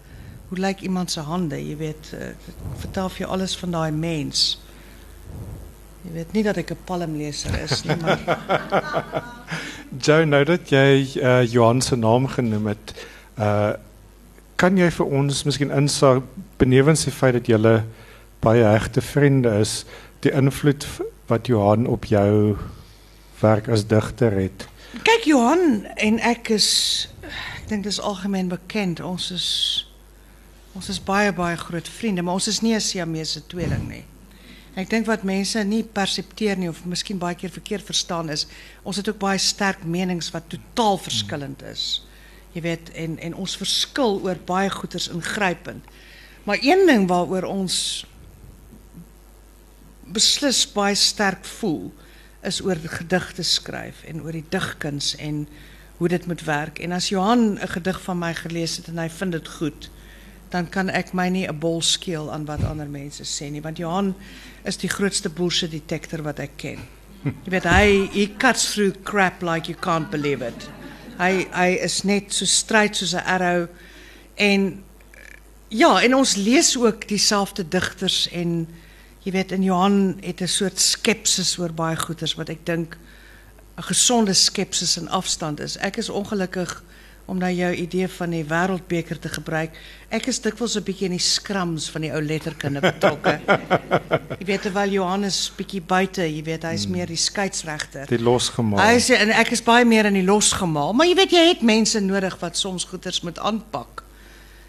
Hoe lyk iemand se hande? Jy weet, uh, vertel vir jou alles van daai mens. Jy weet nie dat ek 'n palmleser is nie, maar Joe, nou dat jy uh, Johan se naam genoem het, uh kan jy vir ons miskien insaag benewens die feit dat julle baie hegte vriende is, die invloed wat Johan op jou werk as digter het? kyk Johan en ek is ek dink dis algemeen bekend. Ons is ons is baie baie groot vriende, maar ons is nie 'n Siamese tweeling nie. Ek dink wat mense nie persepteer nie of miskien baie keer verkeerd verstaan is, ons het ook baie sterk menings wat totaal verskillend is. Jy weet en en ons verskil oor baie goeters ingrypend. Maar een ding waaroor ons beslis baie sterk voel is oor gedigte skryf en oor die digkuns en hoe dit moet werk. En as Johan 'n gedig van my gelees het en hy vind dit goed, dan kan ek my nie 'n bol skeel aan wat ander mense sê nie, want Johan is die grootste bullshit detector wat ek ken. Jy weet he cuts through crap like you can't believe it. Hy is net so stryd soos 'n arrow en ja, en ons lees ook dieselfde digters en jy weet in Johan het 'n soort skepsis oor baie goeters wat ek dink 'n gesonde skepsis en afstand is. Ek is ongelukkig om nou jou idee van die wêreldbeker te gebruik. Ek is dikwels 'n bietjie in die skrams van die ou letterkunde betrokke. jy weet terwyl Johannes bietjie buite, jy weet hy's meer die skeieregter. Die losgemaak. Hy sê en ek is baie meer in die losgemaal, maar jy weet jy het mense nodig wat soms goeters moet aanpak.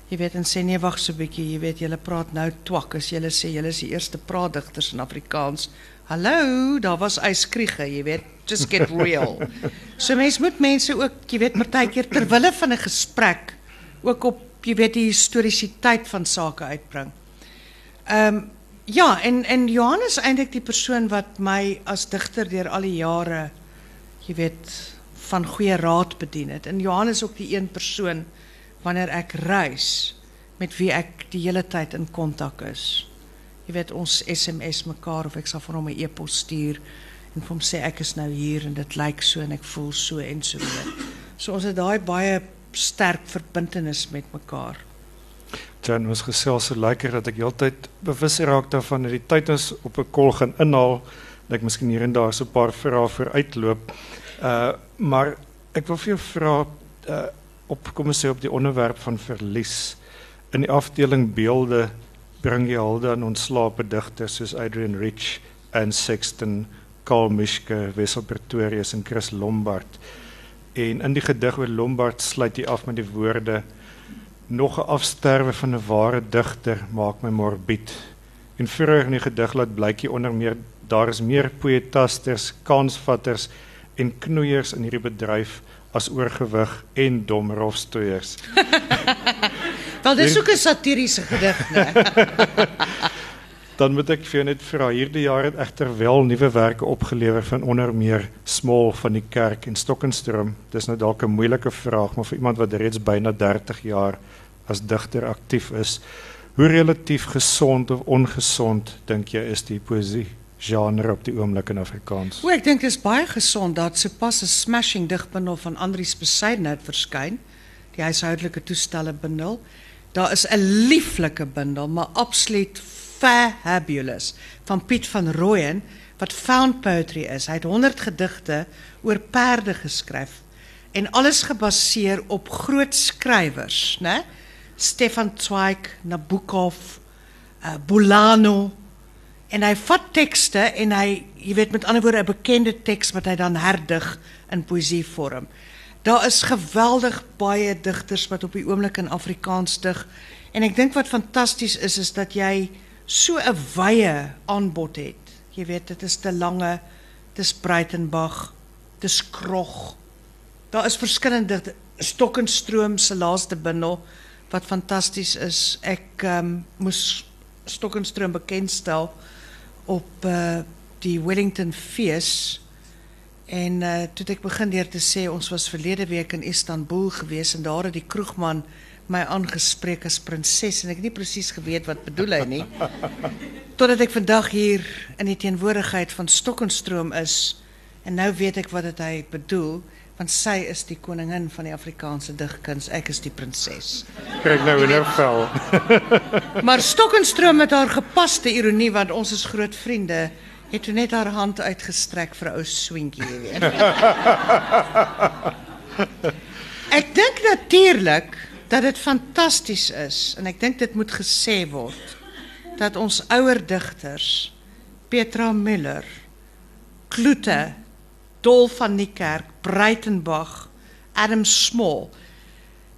Jy weet en sê nee wag so 'n bietjie, jy weet julle praat nou twak as julle sê julle is die eerste praatdigters in Afrikaans. Hallo, daar was yskriege, jy weet, just get real. so mens moet mense ook, jy weet, partykeer ter wille van 'n gesprek ook op jy weet die historiesiteit van sake uitbring. Ehm um, ja, en en Johannes eintlik die persoon wat my as digter deur al die jare jy weet van goeie raad bedien het. En Johannes ook die een persoon wanneer ek reis met wie ek die hele tyd in kontak is. Jy weet ons SMS mekaar of ek sal vir hom 'n e-pos stuur en vir hom sê ek is nou hier en dit lyk so en ek voel so en so weer. So ons het daai baie sterk verbintenis met mekaar. Jan was gesels so lekker dat ek heeltyd bewus raak daarvan dat die tyd ons op 'n kol gaan inhaal dat ek miskien hier en daar so 'n paar vrae vooruitloop. Uh maar ek wil vir jou vra uh op kom ons sê op die onderwerp van verlies in die afdeling beelde bring jy hulde aan ontslape digters soos Adrian Rich en Sexton Karl Mischke, Wessel Pretorius en Chris Lombard. En in die gedig oor Lombard sluit hy af met die woorde nog 'n afsterwe van 'n ware digter maak my morbied. En vroeër in die gedig laat blykie onder meer daar is meer poetasters, kansvatters en knoeiers in hierdie bedryf as oorgewig en dom rofstoeiers. Wel dis ook 'n satiriese gedig, né? Dan moet ek vir jou net vra, hierdie jaar het egter wel nuwe werke opgelewer van onder meer Small van die Kerk en Stokkenstroom. Dis nou dalk 'n moeilike vraag, maar vir iemand wat reeds byna 30 jaar as digter aktief is, hoe relatief gesond of ongesond dink jy is die poesie genre op die oomblik in Afrikaans? O, ek dink dit is baie gesond dat sopas 'n smashing digbundel van Andrius Besaidnout verskyn, die huishoudelike toestelle bundel. Daar is 'n lieflike bundel, maar absoluut fabulous van Piet van Rooyen wat found poetry is. Hy het 100 gedigte oor perde geskryf en alles gebaseer op groot skrywers, né? Stefan Zweig, Nabokov, uh, Bolano en hy vat tekste en hy, jy weet met ander woorde 'n bekende teks wat hy dan herdig in poësievorm. Daar is geweldig baie digters wat op die oomblik in Afrikaans dig en ek dink wat fantasties is is dat jy so 'n wye aanbod het. Jy weet dit is te lange, dis Breitenberg, dis Krog. Daar is verskillende Stokkenstroom se laaste bundel wat fantasties is. Ek ehm um, moes Stokkenstroom bekendstel op uh, die Wellington fees en uh, toe ek begin deur te sê ons was verlede week in Istanbul gewees en daar het die kroegman my aangespreek as prinses en ek het nie presies geweet wat bedoel hy nie. Totdat ek vandag hier in die teenwoordigheid van Stokkenstroom is en nou weet ek wat dit hy bedoel want sy is die koningin van die Afrikaanse digkuns, ek is die prinses. Kyk nou in haar vel. maar Stokkenstroom met haar gepaste ironie want ons is groot vriende het toe net haar hand uitgestrek vir 'n ou swinkie, jy weet. ek dink natuurlik dat dit fantasties is en ek dink dit moet gesê word dat ons ouer digters Petra Müller, Kloete, Dol van die Kerk, Breitenberg, Adam Small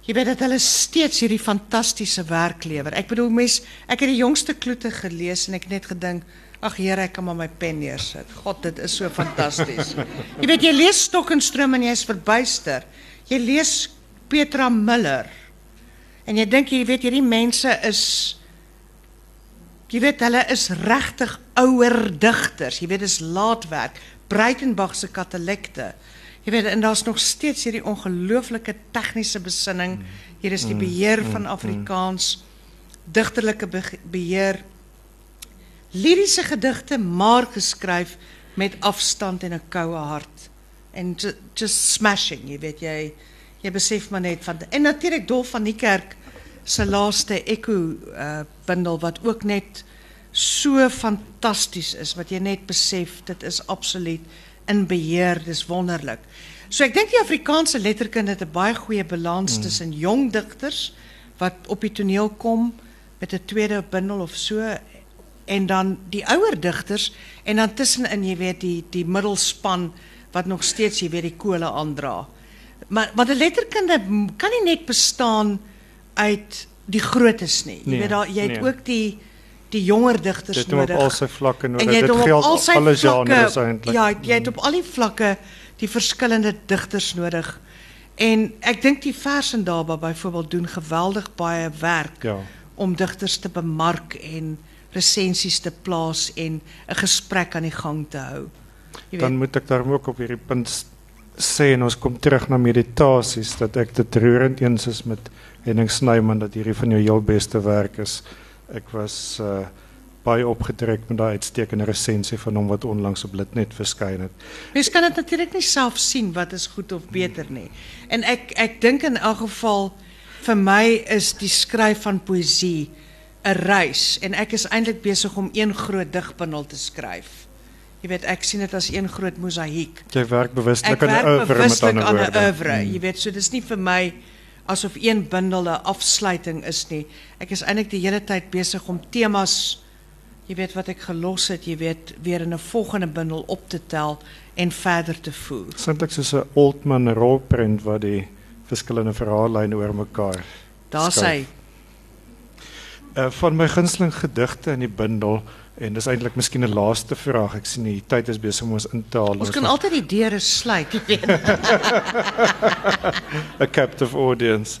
Jy weet dat hulle steeds hierdie fantastiese werk lewer. Ek bedoel mes, ek het die jongste kloete gelees en ek net gedink, ag Here, ek kan maar my pen neersit. God, dit is so fantasties. jy weet jy lees Stokkenstroom en is verbuister. Jy lees Petra Müller En jy dink jy weet hierdie mense is jy weet hulle is regtig ouer digters. Jy weet dis laatwerk. Breitenberg se Katolekte. Jy weet en daar's nog steeds hierdie ongelooflike tegniese besinning. Hier is die mm, beheer van mm. Afrikaans, digterlike beheer. Liriese gedigte maar geskryf met afstand en 'n koue hart. En just smashing, jy weet jy jy besef maar net van en natuurlik Dolf van die kerk se laaste Echo uh, bundel wat ook net so fantasties is wat jy net besef dit is absoluut in beheer dis wonderlik. So ek dink die Afrikaanse letterkunde het 'n baie goeie balans mm. tussen jong digters wat op die toneel kom met 'n tweede bundel of so en dan die ouer digters en dan tussenin jy weet die die middelspan wat nog steeds jy weet die kole aandra. Maar maar die letterkunde kan nie net bestaan uit die grootes nie. Jy nee, weet daar jy het nee. ook die die jonger digters nodig. Dit op al sy vlakke nodig. Dit geld al sy alle genres eintlik. Ja, jy het op al die vlakke die verskillende digters nodig. En ek dink die vers en daarba byvoorbeeld doen geweldig baie werk ja. om digters te bemark en resensies te plaas en 'n gesprek aan die gang te hou. Jy Dan weet, moet ek daarom ook op hierdie punt sê en ons kom terug na meditasies dat ek dit roerend eens is met Henning Snyman dat hierdie van jou heel beste werk is. Ek was uh baie opgetrek met daai uitstekende resensie van hom wat onlangs op Litnet verskyn het. Mens kan dit natuurlik nie self sien wat is goed of beter nie. En ek ek dink in elk geval vir my is die skryf van poësie 'n reis en ek is eintlik besig om een groot digbundel te skryf. Jy weet ek sien dit as een groot mosaïek. Jy werk bewuslik Ek aan 'n werk oeuvre met bewuslik ander aan 'n woorde. oeuvre. Jy weet, so dis nie vir my asof een bundel 'n afsluiting is nie. Ek is eintlik die hele tyd besig om temas jy weet wat ek gelos het, jy weet, weer in 'n volgende bundel op te tel en verder te voer. Eintlik soos 'n Oldman rolprent waar die verskillende verhaallyne oor mekaar. Daar Skryf. sê Uh, van my gunsteling gedigte in die bundel en dis eintlik miskien 'n laaste vraag. Ek sien die tyd is besig om ons in te haal. ons kan altyd die deure sluit, jy weet. 'n captive audience.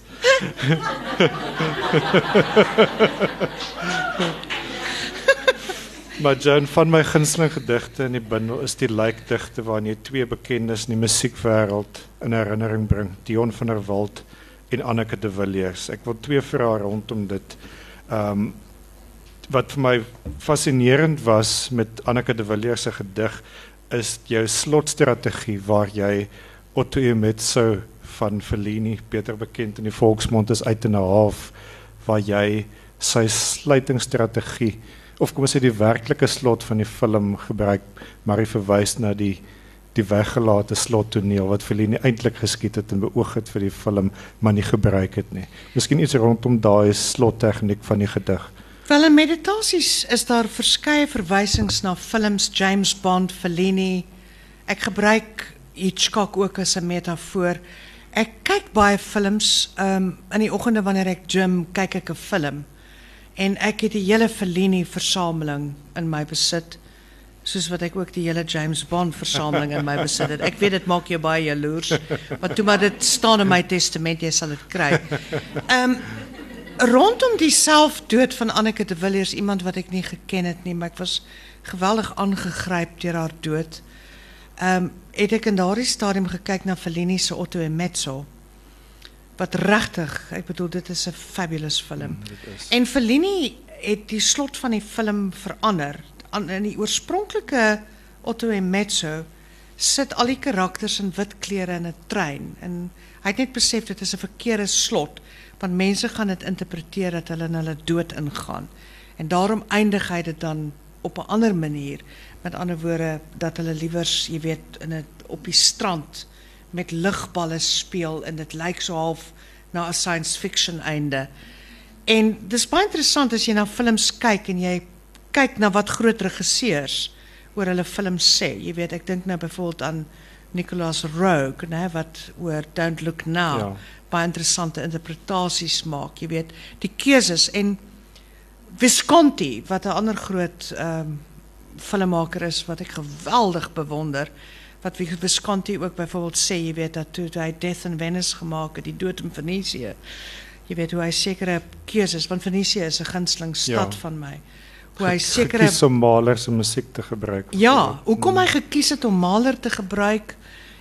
maar Jan van my gunsteling gedigte in die bundel is die lijkdigte waarin jy twee bekendes in die musiekwêreld in herinnering bring, Dion van der Walt en Anneke de Villiers. Ek wil twee vrae rondom dit. Ehm wat vir my fascinerend was met Anneke de Villiers se gedig is jou slotstrategie waar jy Otto Emetso van Fellini, beter bekend in die volksmond is uit in 'n half waar jy sy sluitingsstrategie of kom ons sê die werklike slot van die film gebruik, maar hy verwys na die die weggelate slottoneel wat Fellini eintlik geskiet het en beoog het vir die film, maar nie gebruik het nie. Miskien iets rondom daai slottegniek van die gedig. Wel in meditasies is daar verskeie verwysings na films James Bond, Fellini. Ek gebruik Hitchcock ook as 'n metafoor. Ek kyk baie films. Um, in die oggende wanneer ek gym, kyk ek 'n film. En ek het die hele Fellini versameling in my besit. Soos wat ek ook die hele James Bond versameling in my besit het. Ek weet dit maak jou baie jaloers, maar toe maar dit staan in my testament, jy sal dit kry. Um, rondom die selfdood van Anneke de Villiers, iemand wat ek nie geken het nie, maar ek was geweldig aangegryp deur haar dood. Ehm um, het ek in daardie stadium gekyk na Fellini se Otto en Mezzo. Wat regtig, ek bedoel dit is 'n fabulous film. En Fellini het die slot van die film verander. Aan in die oorspronklike Otto en Mezzo sit al die karakters in wit klere in 'n trein en hy het net besef dit is 'n verkeerde slot want mense gaan dit interpreteer dat hulle in hulle dood ingaan. En daarom eindig hy dit dan op 'n ander manier. Met ander woorde dat hulle liewers, jy weet, in op die strand met ligballe speel en dit lyk so half na 'n science fiction einde. En dis baie interessant as jy na films kyk en jy kyk na wat groot regisseurs oor hulle films sê. Jy weet, ek dink nou byvoorbeeld aan Nicholas Roeg, né, wat oor Don't Look Now Ja. baie interessante interpretasies maak, jy weet, die keuses en Visconti wat 'n ander groot um, filmmaker is wat ek geweldig bewonder wat Visconti ook byvoorbeeld sê, jy weet dat hy Death in Venice gemaak het, die dood in Venesië. Jy weet hoe hy sekere keuses want Venesië is 'n gunsteling stad Ja. van my. Hoe hy sekere gekies om Mahler se musiek te gebruik. Ja, hoekom hy gekies het om Mahler te gebruik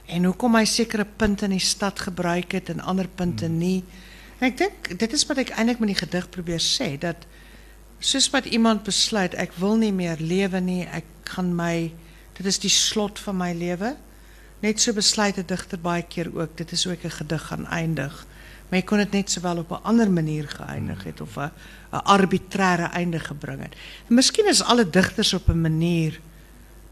en hoekom hy sekere punte in die stad gebruik het en ander punte nie. En ek dink dit is wat ek eintlik met die gedig probeer sê dat soos wat iemand besluit ek wil nie meer lewe nie, ek gaan my dit is die slot van my lewe. Net so besluit 'n digter baie keer ook, dit is hoe ek 'n gedig gaan eindig. Maar jy kon dit net sowel op 'n ander manier geëindig het of 'n 'n arbitreëre einde gebring het. En miskien is alle digters op 'n manier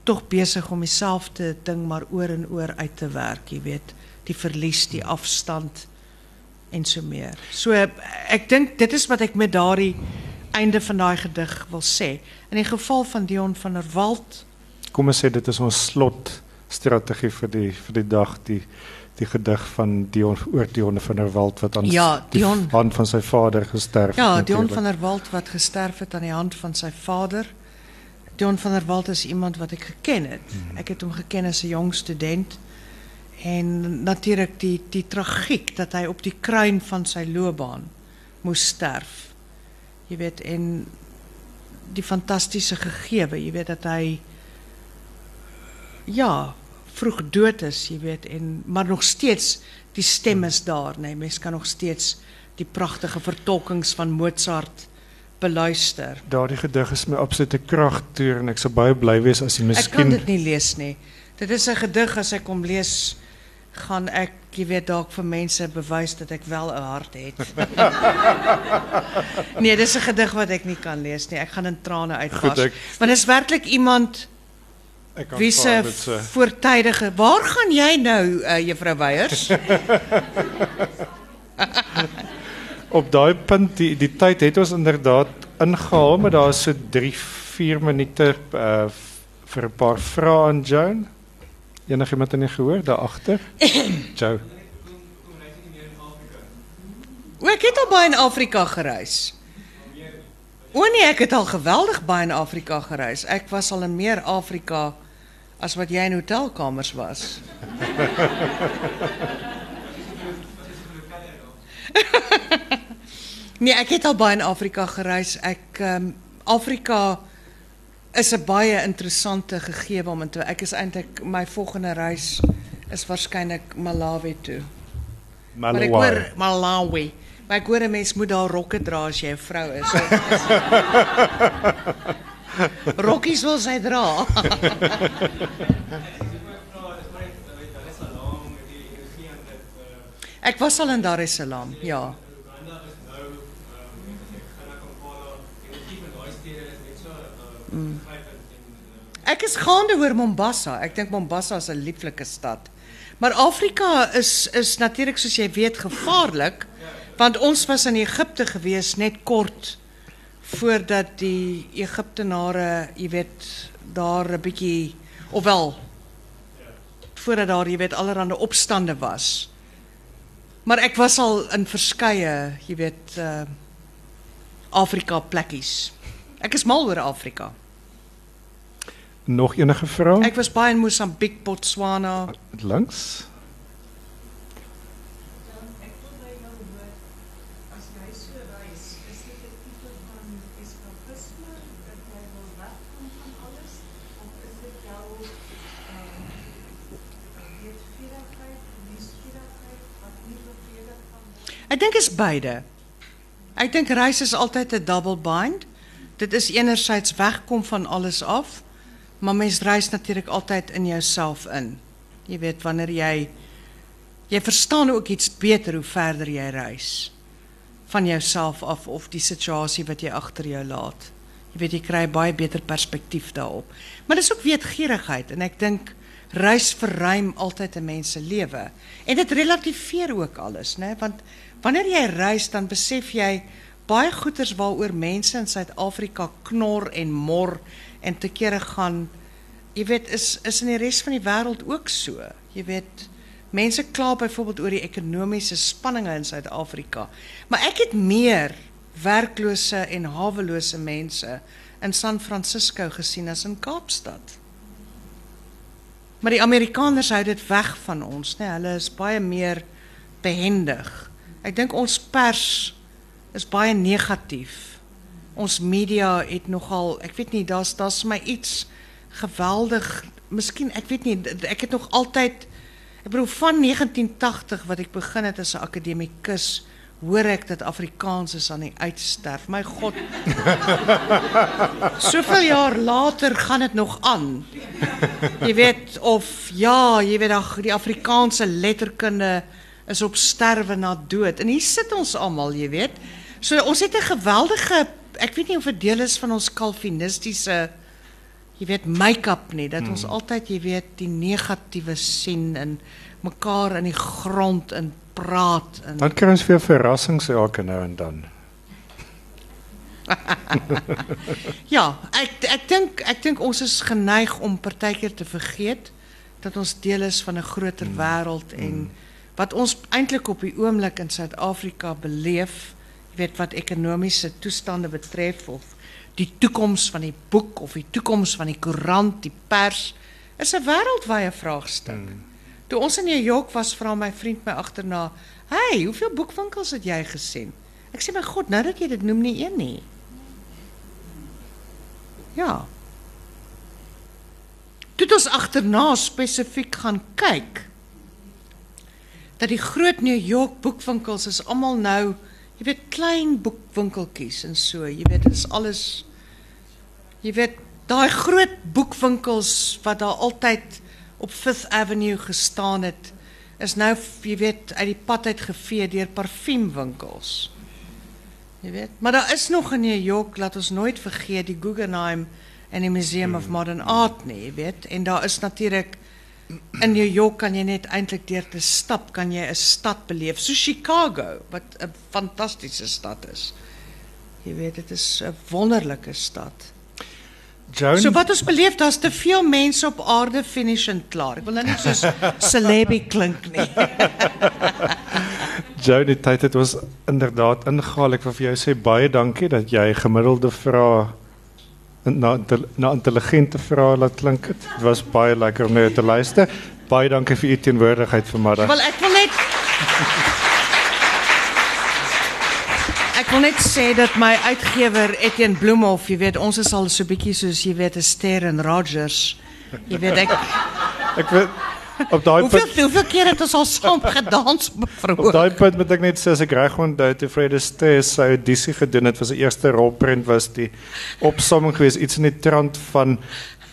tog besig om dieselfde ding maar oor en oor uit te werk, jy weet, die verlies, die afstand en so meer. So ek dink dit is wat ek met daardie einde van daai gedig wil sê. In geval van Dion van der Walt, Kom ons sê dit is ons slot vir die die dag die die gedig van Dion oor Dion van der Walt wat aan Ja, die Dion. hand van sy vader gesterf ja, het. Dion natuurlijk. van der Walt wat gesterf het aan die hand van sy vader. Dion van der Walt is iemand wat ek geken het. Ek het hom geken as 'n jong student. En natuurlik die die tragiek dat hy op die kruin van sy loopbaan moes sterf. Jy weet en die fantastiese gegewe, jy weet dat hy ja, vroeg dood is, jy weet en maar nog steeds die stem is daar. Nee, mens kan nog steeds die pragtige vertolkings van Mozart beluister. Daardie gedig is my absolute kragtoer en ek sou baie bly wees as jy Ek kan miskien dit nie lees nie. Dit is 'n gedig as ek hom lees gaan ek jy weet dalk vir mense bewys dat ek wel 'n hart het. nee, dis 'n gedig wat ek nie kan lees nie. Ek gaan in trane uitbars. Want dis werklik iemand wie se aanvaar dit so. voortydige Waar gaan jy nou uh, juffrou Weyers? Op daai punt die die tyd het ons inderdaad ingehaal, maar daar is so 3 4 minute uh vir 'n paar vrae aan Joan. Enigiemand het nie gehoor daar agter? Jo. O, ek het al baie in Afrika gereis. O nee, ek het al geweldig baie in Afrika gereis. Ek was al in meer Afrika as wat jy in hotelkamers was. nee, ek het al baie in Afrika gereis. Ek ehm Afrika is 'n baie interessante gegewe om in te ek is eintlik my volgende reis is waarskynlik Malawi toe. Maar ek hoor Malawi. Maar ek hoor 'n mens moet daar rokke dra as jy 'n vrou is. Rokkies wil sy dra. ek was al in Dar es Salaam, ja. Ek is gaande oor Mombasa. Ek dink Mombasa is 'n lieflike stad. Maar Afrika is is natuurlik soos weet gevaarlik want ons was in Egipte gewees net kort voordat die Egiptenare, jy weet, daar 'n bietjie ofwel voordat daar jy weet allerlei opstande was. Maar ek was al in verskeie, jy weet, uh Afrika plekkies. Ek is mal oor Afrika. Nog enige vrae? Ek was baie in Mosambiek, Botswana. Langs. Ek dink is beide. Ek dink reis is altyd 'n double bind. Dit is enerzijds wegkom van alles af, maar mens reis natuurlik altyd in jouself in. Jy weet wanneer jy jy verstaan ook iets beter hoe verder jy reis van jouself af of die situasie wat jy agter jou laat. Jy weet jy kry baie beter perspektief daarop. Maar dis ook weetgierigheid en ek dink reis verruim altyd 'n mens se lewe en dit relativeer ook alles, né? Want wanneer jy reis dan besef jy baie goeters waaroor mense in Suid-Afrika knor en mor en te kere gaan jy weet is is in die res van die wêreld ook so. Jy weet mense kla byvoorbeeld oor die ekonomiese spanninge in Suid-Afrika. Maar ek het meer werklose en hawelose mense in San Francisco gesien as in Kaapstad. Maar die Amerikaners hou dit weg van ons, né? Hulle is baie meer behendig. Ek dink ons pers is baie negatief. Ons media het nogal, ek weet nie, daar's daar's my iets geweldig, miskien ek weet nie, ek het nog altyd ek bedoel van 1980 wat ek begin het as 'n akademikus, hoor ek dat Afrikaans is aan die uitsterf. My God. Soveel jaar later gaan dit nog aan. Jy weet of ja, jy weet ag die Afrikaanse letterkunde is op sterwe na dood. En hier sit ons almal, jy weet. So ons het 'n geweldige ek weet nie of dit deel is van ons kalvinistiese jy weet make-up nie dat ons altyd jy weet die negatiewe sien en mekaar in die grond in praat en Dan kry ons weer verrassings elke nou en dan. Ja, ek ek dink ek dink ons is geneig om partykeer te vergeet dat ons deel is van 'n groter wêreld en wat ons eintlik op die oomblik in Suid-Afrika beleef, jy weet wat ekonomiese toestande betref of die toekoms van die boek of die toekoms van die koerant, die pers, is 'n wêreldwye vraagstuk. Toe ons in New York was, vra my vriend my agterna, "Hey, hoeveel boekwinkels het jy gesien?" Ek sê, "My God, nou dat jy dit noem nie een nie." Ja. Toe het ons agterna spesifiek gaan kyk dat die groot New York boekwinkels is almal nou, Jy weet klein boekwinkeltjies en so, jy weet dit is alles jy weet daai groot boekwinkels wat daar altyd op Fifth Avenue gestaan het is nou jy weet uit die pad uit gevee deur parfuumwinkels. Jy weet, maar daar is nog in New York, laat ons nooit vergeet die Guggenheim en die Museum of Modern Art nie, jy weet, en daar is natuurlik in New York kan jy net eintlik deur te stap kan jy 'n stad beleef, so Chicago wat 'n fantastiese stad is. Jy weet, dit is 'n wonderlike stad. Joan, So wat ons beleef, daar's te veel mense op aarde finish en klaar. Ek wil nou nie soos celebi klink nie. Joan, die tyd het was inderdaad ingehaal. Ek wil vir jou sê baie dankie dat jy gemiddelde vrae na na intelligente vrae laat klink het. Dit was baie lekker om na jou te luister. Baie dankie vir u teenwoordigheid vanmiddag. Wel ek wil net Ek wil net sê dat my uitgewer Etienne Bloemhof, jy weet, ons is al so bietjie soos jy weet 'n Ster en Rogers. Jy weet ek Ek weet op daai hoeveel punt hoeveel keer het ons al saam gedans op op daai punt moet ek net sê as ek reg onthou toe Fred Astaire sy audisie gedoen het, was sy eerste rolprent was die opsomming geweest iets in die trant van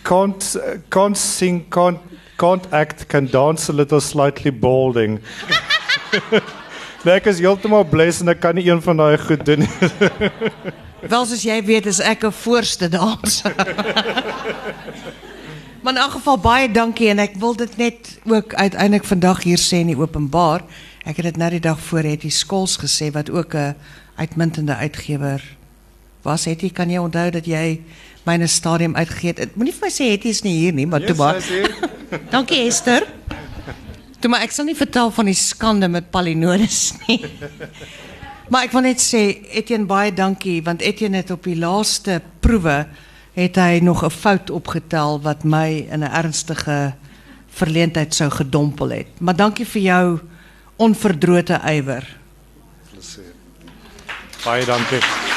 can't can't sing can't can't act can dance a little slightly balding. Nee, ek is heeltemal bless en ek kan nie een van daai goed doen nie. Wel soos jy weet is ek 'n voorste danser. Maar in elk geval baie dankie en ek wil dit net ook uiteindelik vandag hier sê in die openbaar. Ek het dit nou die dag voor het die skols gesê wat ook 'n uitmuntende uitgewer was. Het jy kan jy onthou dat jy my in 'n stadium uitgegee het? Moenie vir my sê het is nie hier nie, maar yes, toe maar. Dankie Esther. Toe maar ek sal nie vertel van die skande met Palinodus nie. Maar ek wil net sê Etienne baie dankie want Etienne het op die laaste proewe het hy nog 'n fout opgetel wat my in 'n ernstige verleentheid sou gedompel het. Maar dankie vir jou onverdrote ywer. Baie dankie.